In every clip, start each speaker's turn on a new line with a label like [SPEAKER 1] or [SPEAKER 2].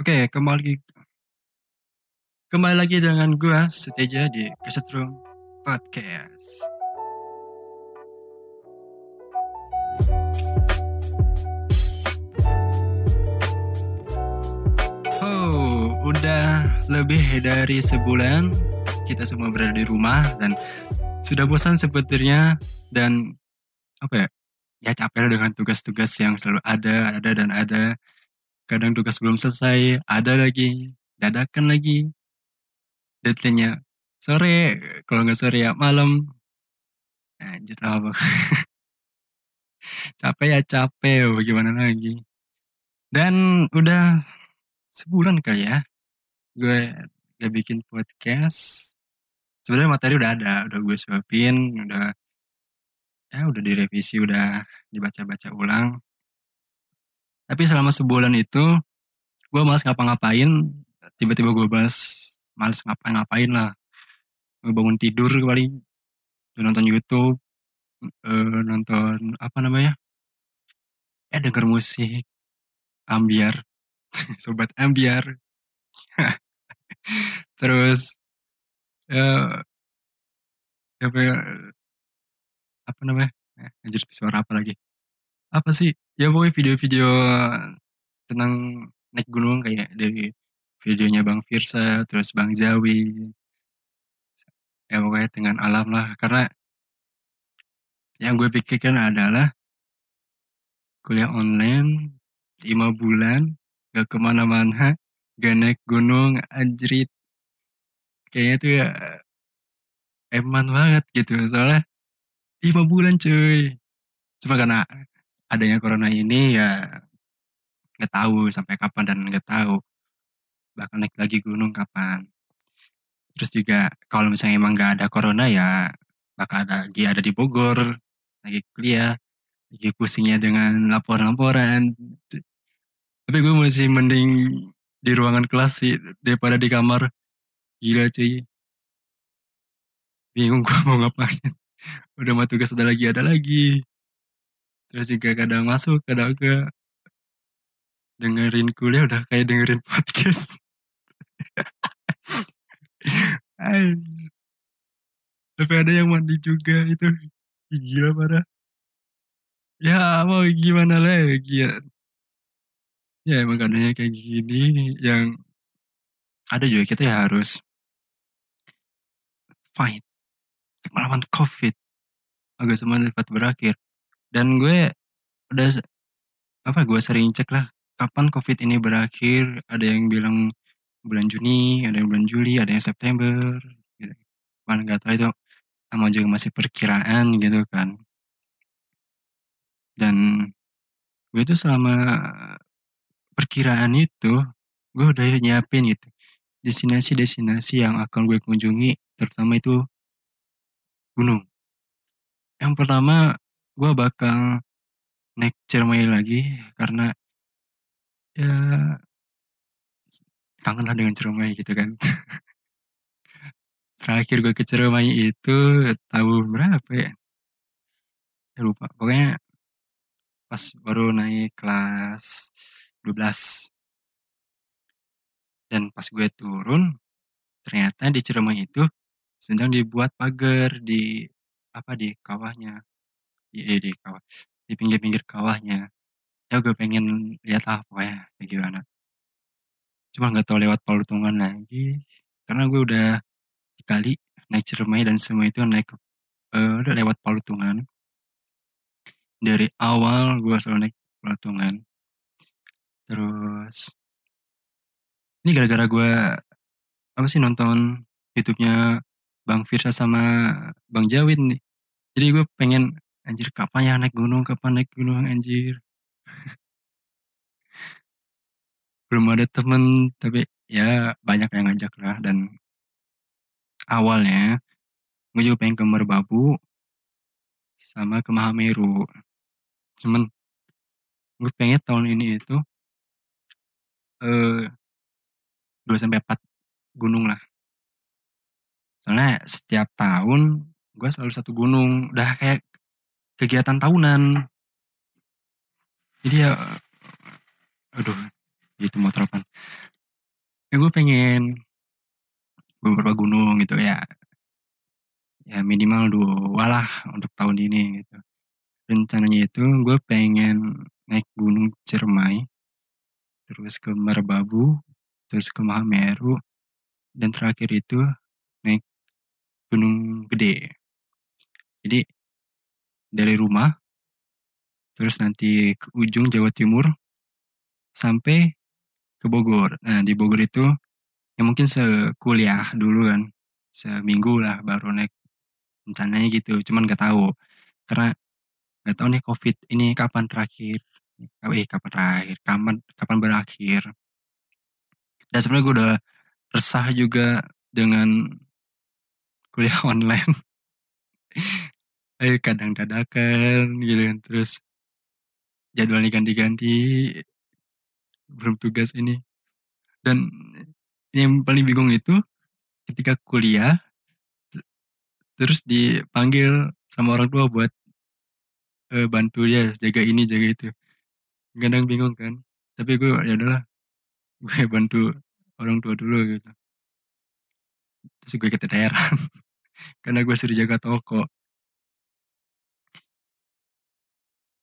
[SPEAKER 1] Oke, kembali kembali lagi dengan gua Suteja di Kesetrum Podcast. Oh, udah lebih dari sebulan kita semua berada di rumah dan sudah bosan sepertinya dan apa ya? Ya capek dengan tugas-tugas yang selalu ada, ada dan ada. Kadang tugas belum selesai, ada lagi, dadakan lagi. Deadline-nya sore, kalau nggak sore ya malam. Anjir lah bang. capek ya capek, bagaimana lagi. Dan udah sebulan kali ya, gue gak bikin podcast. Sebenarnya materi udah ada, udah gue suapin, udah ya udah direvisi, udah dibaca-baca ulang. Tapi selama sebulan itu, gue malas ngapa-ngapain. Tiba-tiba gue bahas males ngapa-ngapain lah. Gue bangun tidur paling, nonton YouTube, eh, nonton apa namanya, ya denger musik, ambiar, sobat ambiar. Terus, apa ya, apa namanya, eh, anjir suara apa lagi. Apa sih, ya pokoknya video-video tentang naik gunung kayak dari videonya Bang Firsa, terus Bang Zawi. Ya pokoknya dengan alam lah, karena yang gue pikirkan adalah kuliah online 5 bulan, gak ke mana-mana, gak naik gunung, anjrit. Kayaknya tuh ya eman banget gitu, soalnya 5 bulan cuy. Cuma karena adanya corona ini ya nggak tahu sampai kapan dan nggak tahu bakal naik lagi gunung kapan. Terus juga kalau misalnya emang nggak ada corona ya bakal ada lagi ada di Bogor lagi kuliah lagi pusingnya dengan laporan-laporan. Tapi gue masih mending di ruangan kelas sih daripada di kamar. Gila cuy. Bingung gue mau ngapain. Udah mah tugas ada lagi ada lagi. Terus juga kadang masuk kadang enggak. Dengerin kuliah udah kayak dengerin podcast. Tapi ada yang mandi juga itu. Gila parah. Ya mau gimana lagi ya. Ya emang keadaannya kayak gini yang ada juga kita ya harus fight melawan covid agak semua cepat berakhir dan gue udah apa gue sering cek lah kapan covid ini berakhir. Ada yang bilang bulan Juni ada yang bulan Juli ada yang September gitu. mana nggak tahu itu sama juga masih perkiraan gitu kan. Dan gue tuh selama perkiraan itu gue udah nyiapin gitu destinasi-destinasi yang akan gue kunjungi terutama itu gunung. Yang pertama gue bakal naik Ciremai lagi karena ya kangen lah dengan Ciremai gitu kan. Terakhir gue ke Ciremai itu tahun berapa ya? Saya lupa. Pokoknya pas baru naik kelas 12 dan pas gue turun ternyata di Ciremai itu sedang dibuat pagar di apa di kawahnya di, eh, di kawah di pinggir-pinggir kawahnya. Ya gue pengen lihat lah pokoknya kayak gimana. Cuma nggak tahu lewat Palutungan lagi karena gue udah sekali naik Ciremai dan semua itu naik uh, udah lewat Palutungan. Dari awal gue selalu naik Palutungan. Terus ini gara-gara gue apa sih nonton YouTube-nya Bang Firsa sama Bang Jawid nih. Jadi gue pengen anjir kapan ya naik gunung kapan naik gunung anjir? Belum ada temen tapi ya banyak yang ngajak lah. Dan awalnya gue juga pengen ke Merbabu sama ke Mahameru. Cuman gue pengen tahun ini itu eh dua sampai empat gunung lah. Soalnya setiap tahun gue selalu satu gunung. Udah kayak kegiatan tahunan. Jadi ya aduh gitu motor apaan ya gue pengen beberapa gunung gitu ya. Ya minimal dua lah untuk tahun ini gitu. Rencananya itu gue pengen naik gunung Ciremai terus ke Merbabu terus ke Mahameru dan terakhir itu naik gunung gede. Jadi dari rumah terus nanti ke ujung Jawa Timur sampai ke Bogor. Nah di Bogor itu ya mungkin sekuliah dulu kan seminggu lah baru naik rencananya gitu cuman gak tahu. Karena gak tahu nih covid ini kapan terakhir eh kapan terakhir kapan kapan berakhir. Dan sebenarnya gue udah resah juga dengan kuliah online eh kadang dadakan gitu kan. Terus jadwalnya ganti-ganti belum tugas ini. Dan yang paling bingung itu ketika kuliah terus dipanggil sama orang tua buat eh, bantu dia jaga ini jaga itu. Kadang bingung kan. Tapi gue ya udahlah gue bantu orang tua dulu gitu. Terus gue keteteran karena gue suruh jaga toko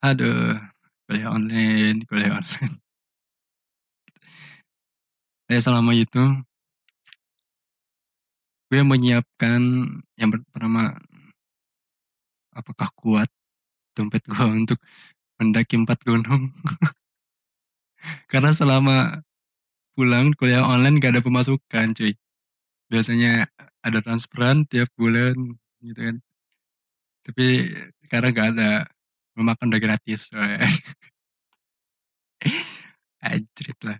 [SPEAKER 1] aduh kuliah online kuliah online. Ya selama itu gue menyiapkan yang pertama apakah kuat dompet gue untuk mendaki empat gunung? Karena selama pulang kuliah online gak ada pemasukan cuy. Biasanya ada transferan tiap bulan gitu kan. Tapi sekarang gak ada memakan udah gratis Anjrit lah.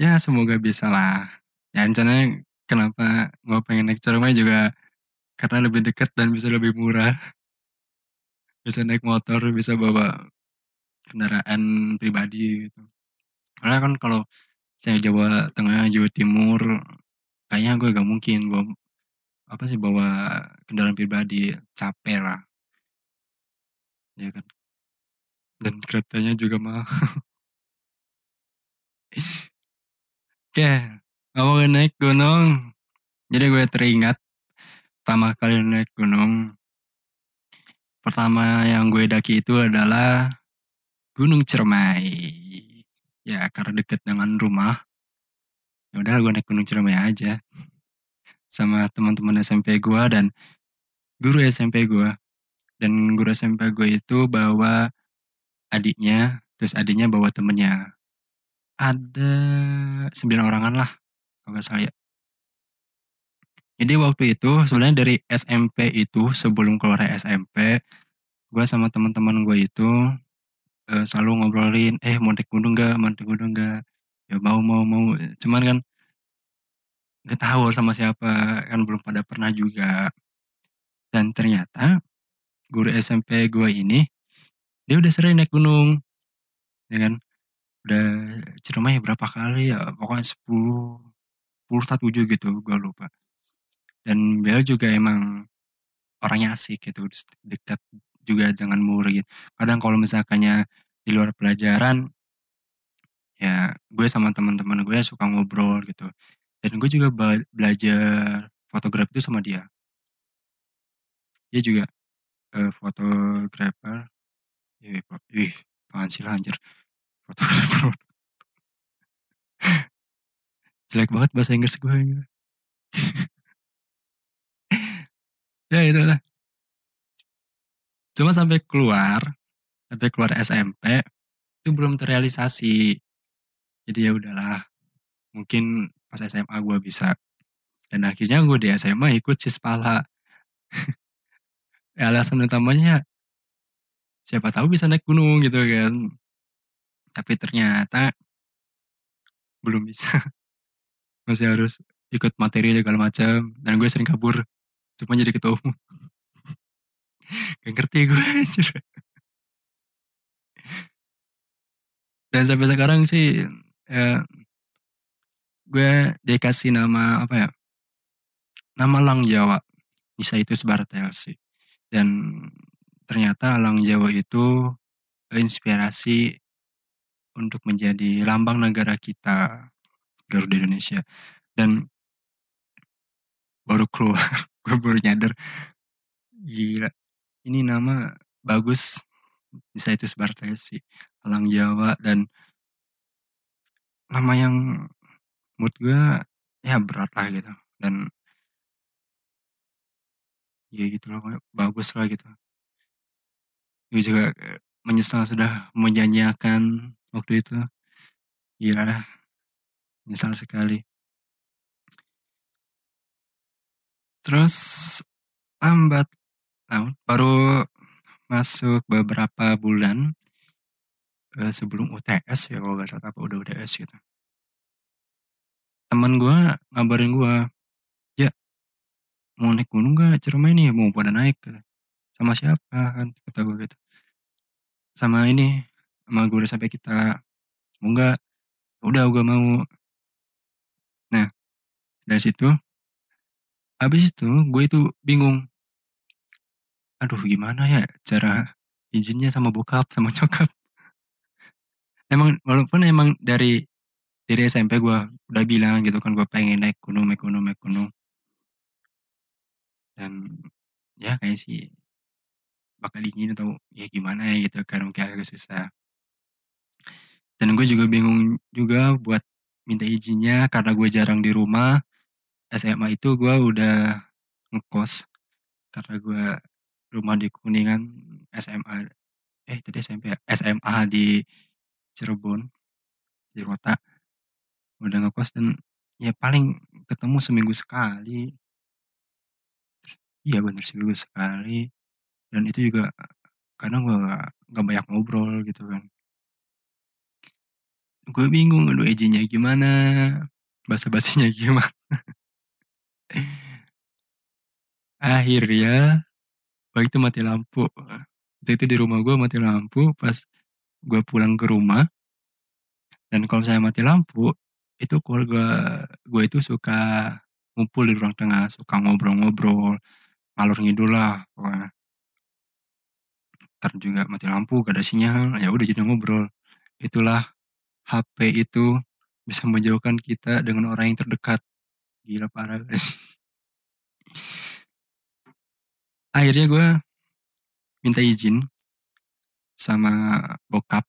[SPEAKER 1] Ya semoga bisa lah. Ya rencananya kenapa gue pengen naik Ciremai juga karena lebih dekat dan bisa lebih murah. Bisa naik motor bisa bawa kendaraan pribadi gitu. Karena kan kalau saya Jawa Tengah Jawa Timur kayaknya gue gak mungkin bawa apa sih bawa kendaraan pribadi. Capek lah ya kan? Dan keretanya juga mahal. Oke ngomongin naik gunung. Jadi gue teringat pertama kali naik gunung. Pertama yang gue daki itu adalah Gunung Ciremai. Ya karena dekat dengan rumah. Ya udah gue naik Gunung Ciremai aja sama teman-teman SMP gue dan guru SMP gue dan guru SMP gue itu bawa adiknya terus adiknya bawa temennya. Ada sembilan orangan lah kalau nggak salah ya. Jadi waktu itu sebenarnya dari SMP itu sebelum keluar SMP gue sama teman-teman gue itu eh, selalu ngobrolin eh mau naik gunung gak mau naik gunung gak ya mau mau mau. Cuman kan nggak tahu sama siapa kan belum pada pernah juga. Dan ternyata guru SMP gue ini dia udah sering naik gunung ya kan? Udah Ciremai berapa kali ya pokoknya 10 10 tak 7 gitu gue lupa. Dan beliau juga emang orangnya asik gitu dekat juga dengan murid. Kadang kalau misalkannya di luar pelajaran ya gue sama teman-teman gue suka ngobrol gitu. Dan gue juga belajar fotografi itu sama dia. Dia juga eh, fotografer Ih. Ih, apaan sih anjir. Fotografer. Jelek banget bahasa Inggris gue. gitu. ya itulah. Cuma sampai keluar, sampai keluar SMP, itu belum terrealisasi. Jadi ya udahlah. Mungkin pas SMA gue bisa. Dan akhirnya gue di SMA ikut Cispala. ya, alasan utamanya siapa tahu bisa naik gunung gitu kan. Tapi ternyata belum bisa. Masih harus ikut materi segala macam. Dan gue sering kabur. Cuma jadi ketua umum. Gak ngerti gue dan sampai sekarang sih ya, gue dikasih nama apa ya nama Lang Jawa. Bisa itu Bartel sih dan ternyata Lang Jawa itu inspirasi untuk menjadi lambang negara kita Garuda Indonesia. Dan baru keluar gue baru nyadar gila ini nama bagus bisa itu sih Alang Jawa. Dan nama yang menurut gue ya berat lah gitu. Dan ya gitu loh bagus lah gitu. Gue juga menyesal sudah menjanjikan waktu itu. Gila menyesal sekali. Terus lambat tahun baru masuk beberapa bulan uh, sebelum UTS ya kalau gak salah apa udah UTS gitu. Teman gue ngabarin gue mau naik gunung gak Ciremai nih mau pada naik sama siapa? Kan kata gue gitu. Sama ini sama gue udah sampai kita. Mau nggak? Udah gue mau. Nah dari situ habis itu gue itu bingung. Aduh gimana ya cara izinnya sama bokap sama nyokap? Emang walaupun emang dari dari SMP gue udah bilang gitu kan gue pengen naik gunung naik gunung naik gunung dan ya kayak sih bakal izin atau ya gimana ya gitu kan mungkin agak susah. Dan gue juga bingung juga buat minta izinnya karena gue jarang di rumah. SMA itu gue udah ngekos karena gue rumah di Kuningan SMA eh tadi SMP SMA di Cirebon di kota. Udah ngekos dan ya paling ketemu seminggu sekali iya bener seminggu sekali. Dan itu juga karena gue gak, gak banyak ngobrol gitu kan. Gue bingung aduh izinnya gimana bahasa basinya gimana. Akhirnya waktu itu mati lampu. Waktu itu di rumah gue mati lampu pas gue pulang ke rumah. Dan kalau saya mati lampu itu keluarga gue itu suka ngumpul di ruang tengah, suka ngobrol-ngobrol, ngalur ngidul lah pokoknya. Ntar juga mati lampu, gak ada sinyal, ya udah jadi ngobrol. Itulah HP itu bisa menjauhkan kita dengan orang yang terdekat. Gila parah guys. Akhirnya gue minta izin sama bokap.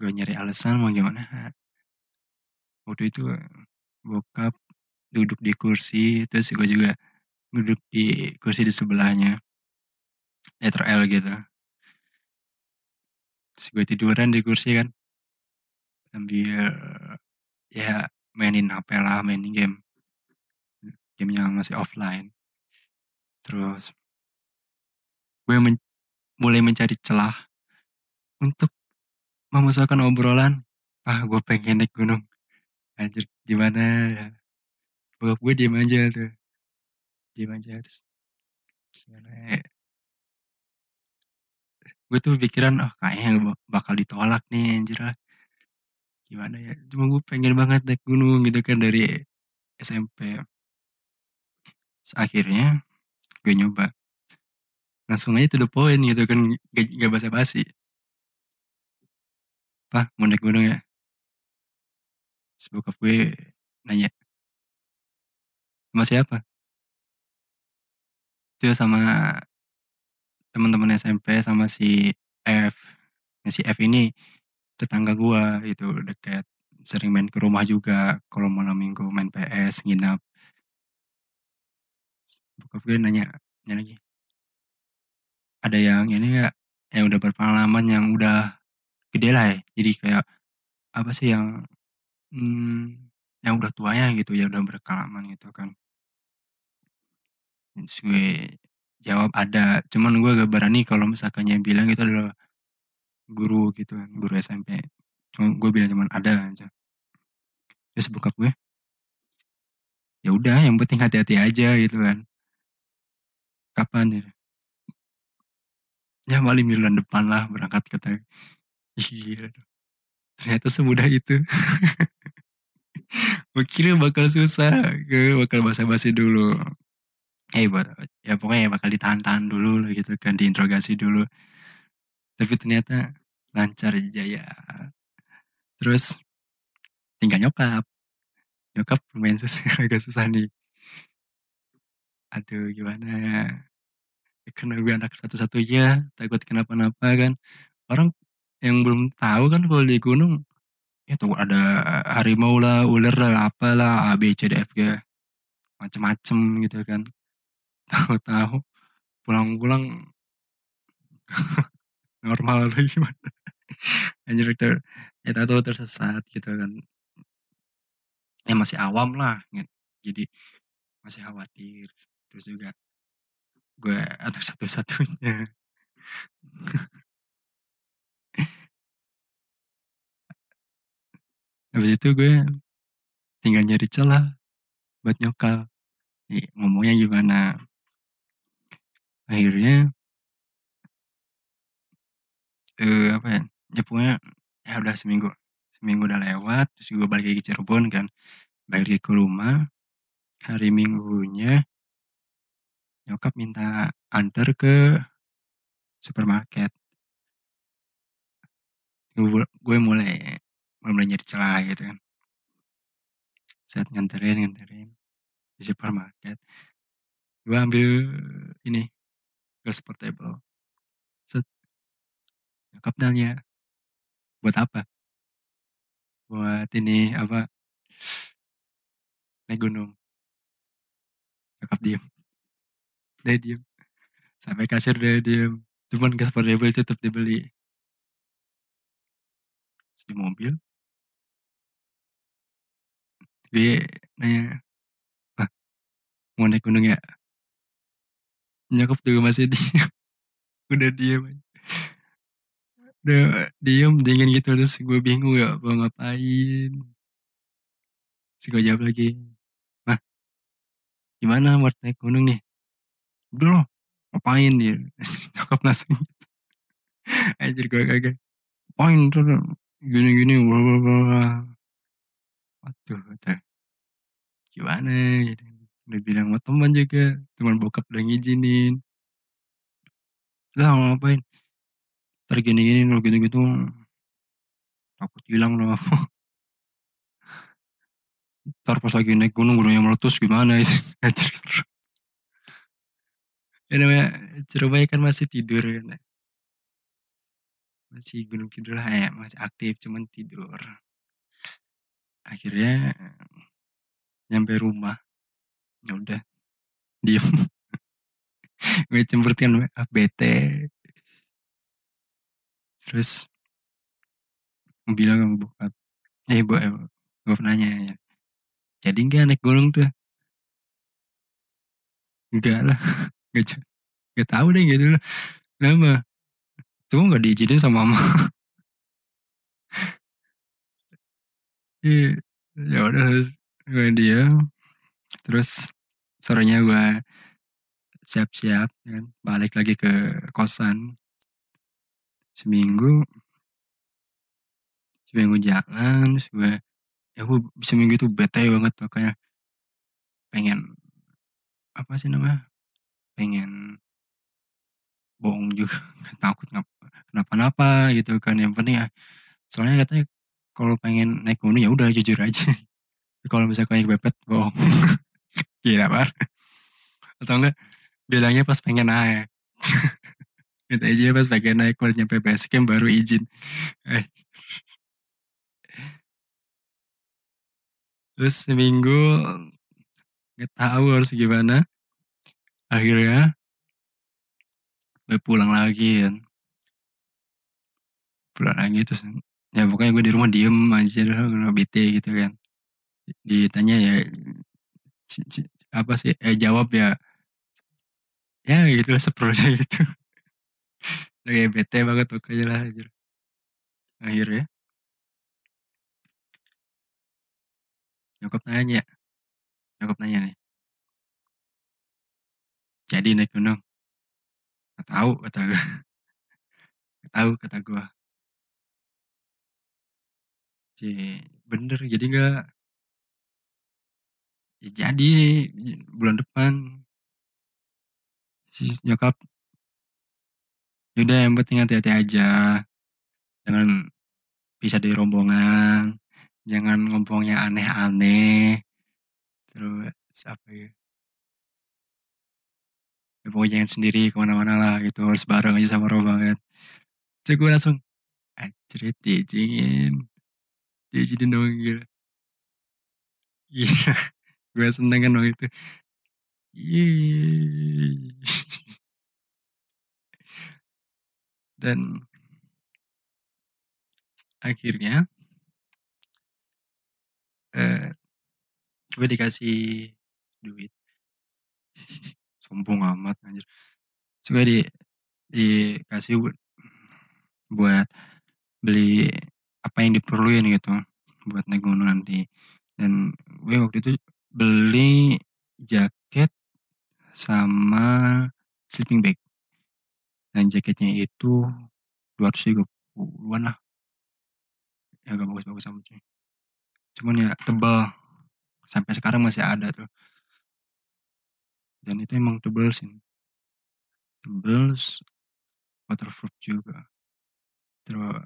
[SPEAKER 1] Gue nyari alasan mau gimana waktu itu bokap duduk di kursi terus gue juga duduk di kursi di sebelahnya. Letter L gitu. Terus gue tiduran di kursi kan. Sambil ya mainin HP lah mainin game. Game yang masih offline. Terus gue men mulai mencari celah untuk memusahkan obrolan. Ah gue pengen naik gunung. Anjir gimana ya? Bokap gue diem aja tuh diem aja terus gimana ya? Gue tuh pikiran oh kayaknya bakal ditolak nih anjir lah. Gimana ya? Cuma gue pengen banget naik gunung gitu kan dari SMP akhirnya gue nyoba. Langsung aja to the point gitu kan gak, gak basa-basi. Apa mau naik gunung ya? Terus bokap gue nanya sama siapa itu sama teman-teman SMP sama si F si F ini tetangga gua itu dekat sering main ke rumah juga kalau malam minggu main PS nginap bokap gue nanya nanya lagi. Ada yang ini ya yang udah berpengalaman yang udah gede lah ya? Jadi kayak apa sih yang hmm, yang udah tuanya gitu ya udah berpengalaman gitu kan terus gue jawab ada. Cuman gue gak berani kalau misalkannya bilang itu adalah guru gitu kan guru SMP cuma gue bilang cuman ada aja terus bokap gue ya udah yang penting hati-hati aja gitu kan. Kapan ya ya paling bulan depan lah berangkat kata iya ternyata semudah itu. Gue kira bakal susah gue bakal basa-basi dulu eh ya pokoknya bakal ditahan-tahan dulu lah gitu kan diinterogasi dulu. Tapi ternyata lancar jaya terus tinggal nyokap. Nyokap lumayan susah agak susah nih. Aduh gimana? Ya karena gue anak satu-satunya takut kenapa-napa kan. Orang yang belum tahu kan kalau di gunung itu ada harimau lah ular lah apalah A B C D F G. Macem-macem gitu kan tahu-tahu pulang-pulang normal atau gimana? Anjir ter ya tahu tersesat gitu kan. Ya masih awam lah jadi masih khawatir. Terus juga gue anak satu-satunya. Habis itu gue tinggal nyari celah buat nyokal ya, ngomongnya gimana akhirnya eh apa ya ya pokoknya ya udah seminggu seminggu udah lewat terus gue balik lagi ke Cirebon kan. Balik lagi ke rumah hari minggunya nyokap minta antar ke supermarket. Gue, mulai mulai nyari celah gitu kan. Saat nganterin nganterin di supermarket. Gue ambil ini gas portable set nyokap nanya buat apa? Buat ini apa? Naik gunung. Nyokap diem. Dia diem. Sampai kasir dia diem. Cuman gas portable tetap dibeli. Terus di mobil? Dia nanya ah mau naik gunung ya nyokap juga masih diem udah diem udah diem dingin gitu terus gue bingung ya mau ngapain? Terus gue jawab lagi mah gimana buat naik gunung nih? Udah loh ngapain dia? Nyokap langsung gitu. Anjir gue kagak ngapain tuh gini-gini waduh tuh gimana gitu udah bilang sama teman juga teman bokap udah ngizinin. Lah ngapain? Ntar gini-gini lo gitu-gitu takut hilang loh ntar pas lagi naik gunung gunungnya meletus gimana itu? Ya namanya Surabaya kan masih tidur kan? Masih gunung kidul lah ya masih aktif cuman tidur. Akhirnya nyampe rumah ya udah. Diem. Gue cemburt ah, bete terus bilang sama bokap eh bu eh, gue nanya ya jadi nggak naik gunung tuh? Enggak lah nggak nggak tahu deh gitu lah kenapa tuh nggak diizinin sama mama Iya, ya udah gue dia terus sorenya gue siap-siap kan balik lagi ke kosan. Seminggu seminggu jalan terus gue ya gue seminggu itu bete banget makanya pengen apa sih namanya pengen bohong juga takut kenapa-napa gitu kan yang penting ya soalnya katanya kalau pengen naik gunung ya udah jujur aja kalau misalnya kayak bepet bohong gila bar atau enggak bilangnya pas pengen naik. Gitu aja pas pengen naik kalau nyampe base camp baru izin. Eh. terus seminggu nggak tahu harus gimana. Akhirnya gue pulang lagi kan. Pulang lagi terus ya pokoknya gue di rumah diem aja lah bete gitu kan ditanya ya apa sih? Eh jawab ya ya gitu lah seperlunya gitu. Kayak bete banget pokoknya lah aja akhirnya nyokap nanya nyokap nanya nih. Jadi naik gunung? Gak tahu kata gue gak tahu kata gue sih bener jadi nggak ya jadi bulan depan si nyokap yaudah yang penting hati-hati aja. Jangan pisah dari rombongan jangan ngomongnya aneh-aneh. Terus apa ya? Ya pokoknya jangan sendiri ke mana-mana lah gitu harus bareng aja sama rombongan. Terus gue langsung anjir diizinin diizinin dong gila. Iya gue seneng kan itu. Dan akhirnya eh, gue dikasih duit. Sombong amat anjir. Terus gue di dikasih buat, buat beli apa yang diperluin gitu buat naik nanti. Dan gue waktu itu beli jaket sama sleeping bag. Dan jaketnya itu 230-an lah. Ya gak bagus-bagus amat sih. Cuman ya tebal sampai sekarang masih ada tuh. Dan itu emang tebel sih. Tebel waterproof juga. Terus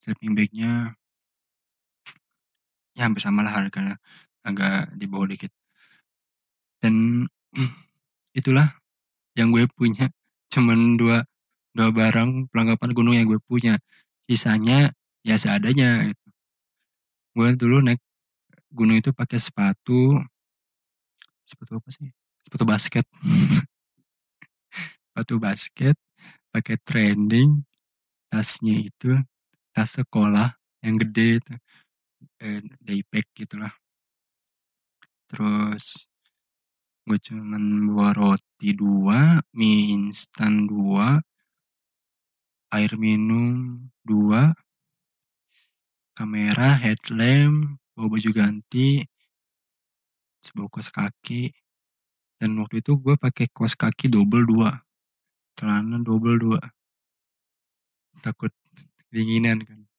[SPEAKER 1] sleeping bagnya ya hampir sama lah harganya agak di bawah dikit. Dan itulah yang gue punya. Cuman dua dua barang perlengkapan gunung yang gue punya. Sisanya ya seadanya gitu. gue dulu naik gunung itu pakai sepatu sepatu apa sih? Sepatu basket. Sepatu basket pakai training tasnya itu tas sekolah yang gede itu. Eh, daypack gitulah terus gue cuman bawa roti dua mie instan dua air minum dua kamera headlamp bawa baju ganti sebawa kaos kaki. Dan waktu itu gue pakai kaos kaki double dua celana double dua. Takut dinginan kan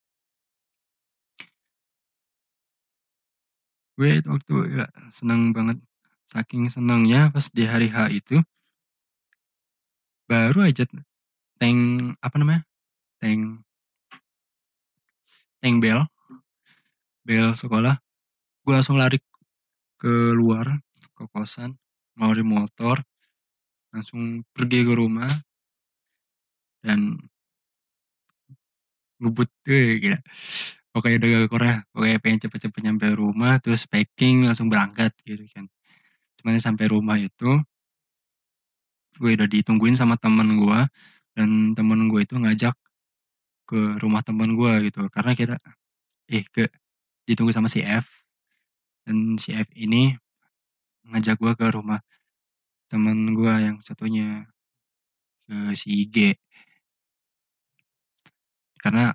[SPEAKER 1] gue waktu ya seneng banget. Saking senengnya pas di hari H itu baru aja tank apa namanya? Tank tank bel bel sekolah. Gue langsung lari keluar ke kosan mau di motor langsung pergi ke rumah dan ngebut tuh gila pokoknya udah gak Korea pokoknya pengen cepet-cepet nyampe rumah terus packing langsung berangkat gitu kan. Cuman sampai rumah itu gue udah ditungguin sama temen gue dan temen gue itu ngajak ke rumah temen gue gitu. Karena kita eh ke ditunggu sama si F. Dan si F ini ngajak gue ke rumah temen gue yang satunya ke si G. Karena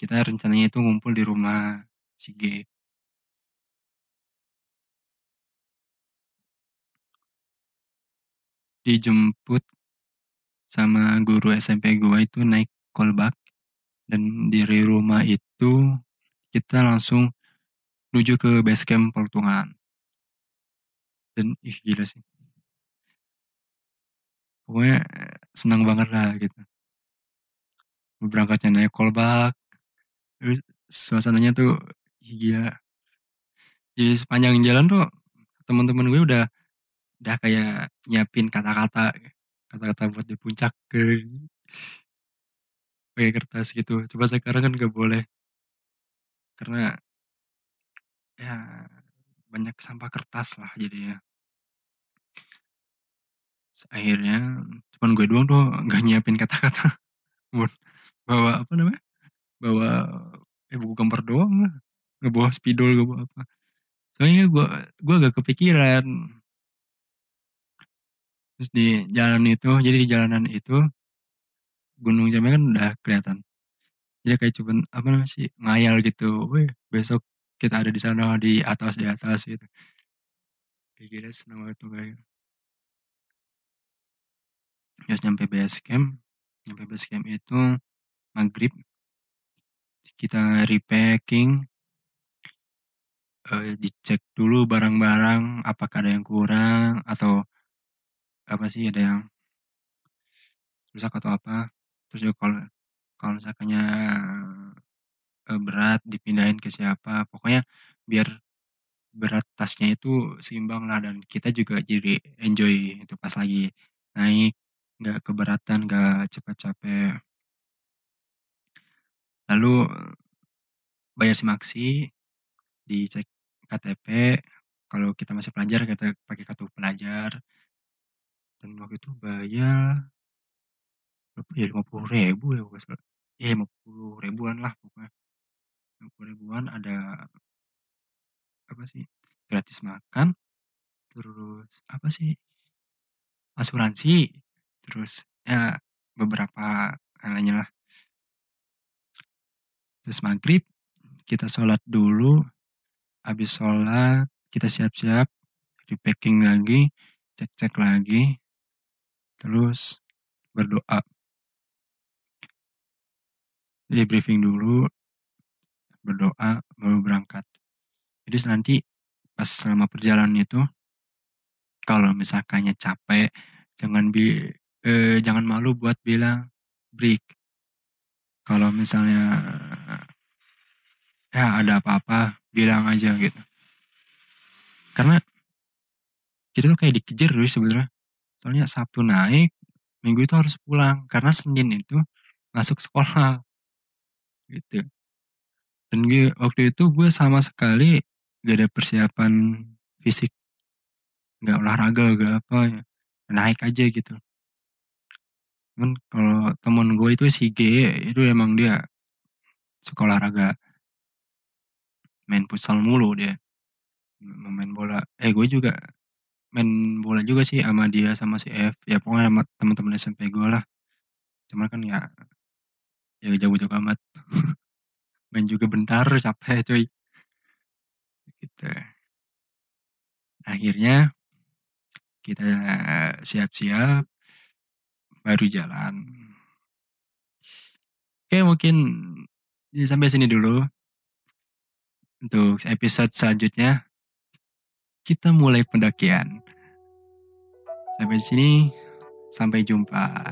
[SPEAKER 1] kita rencananya itu ngumpul di rumah si G. Dijemput sama guru SMP gue itu naik kolbak dan dari rumah itu kita langsung menuju ke base camp Portungan. Dan ih gila sih. Pokoknya senang banget lah gitu. Berangkatnya naik kolbak terus suasananya tuh ih, gila. Di sepanjang jalan tuh teman-teman gue udah udah kayak nyiapin kata-kata kata-kata buat di puncak ke pakai kertas gitu. Coba sekarang kan gak boleh. Karena ya banyak sampah kertas lah jadinya. Terus akhirnya cuman gue doang tuh nggak nyiapin kata-kata Buat bawa apa namanya bawa eh buku gambar doang lah. Nggak bawa spidol gak bawa apa. Soalnya gue gue agak kepikiran. Terus di jalan itu jadi di jalanan itu gunung jamnya kan udah kelihatan. Jadi kayak cuman apa namanya sih ngayal gitu. Weh besok kita ada di sana di atas di atas gitu. Kayak gila seneng banget tuh kayak terus nyampe base camp nyampe base camp itu maghrib kita repacking eh, dicek dulu barang-barang apakah ada yang kurang atau apa sih ada yang rusak atau apa. Terus juga kalau kalau misalkannya eh, berat dipindahin ke siapa pokoknya biar berat tasnya itu seimbang lah dan kita juga jadi enjoy itu pas lagi naik nggak keberatan nggak cepat capek lalu bayar simaksi dicek KTP kalau kita masih pelajar kita pakai kartu pelajar. Dan waktu itu bayar berapa ya lima puluh ribu ya bukan ya lima puluh ribuan lah pokoknya. lima puluh ribuan ada apa sih gratis makan terus apa sih asuransi terus ya beberapa lainnya lah terus maghrib kita sholat dulu habis sholat kita siap-siap repacking lagi cek-cek lagi terus berdoa. Jadi briefing dulu berdoa baru berangkat. Jadi nanti pas selama perjalanan itu kalau misalkannya capek jangan bi eh, jangan malu buat bilang break kalau misalnya ya ada apa-apa bilang aja gitu. Karena kita tuh kayak dikejar dulu sebenarnya. Soalnya Sabtu naik Minggu itu harus pulang karena Senin itu masuk sekolah. Gitu. Dan gue, waktu itu gue sama sekali gak ada persiapan fisik. Nggak olahraga gak apa ya. Naik aja gitu cuman kalau temen gue itu si G itu emang dia suka olahraga. Main futsal mulu dia. Main bola. Eh gue juga main bola juga sih sama dia sama si F. Ya pokoknya sama teman-teman SMP gue lah. Cuman kan ya ya jauh-jauh amat. Main juga bentar capek cuy. Gitu. Akhirnya kita siap-siap baru jalan. Oke mungkin sampai sini dulu untuk episode selanjutnya. Kita mulai pendakian. Sampai sini sampai jumpa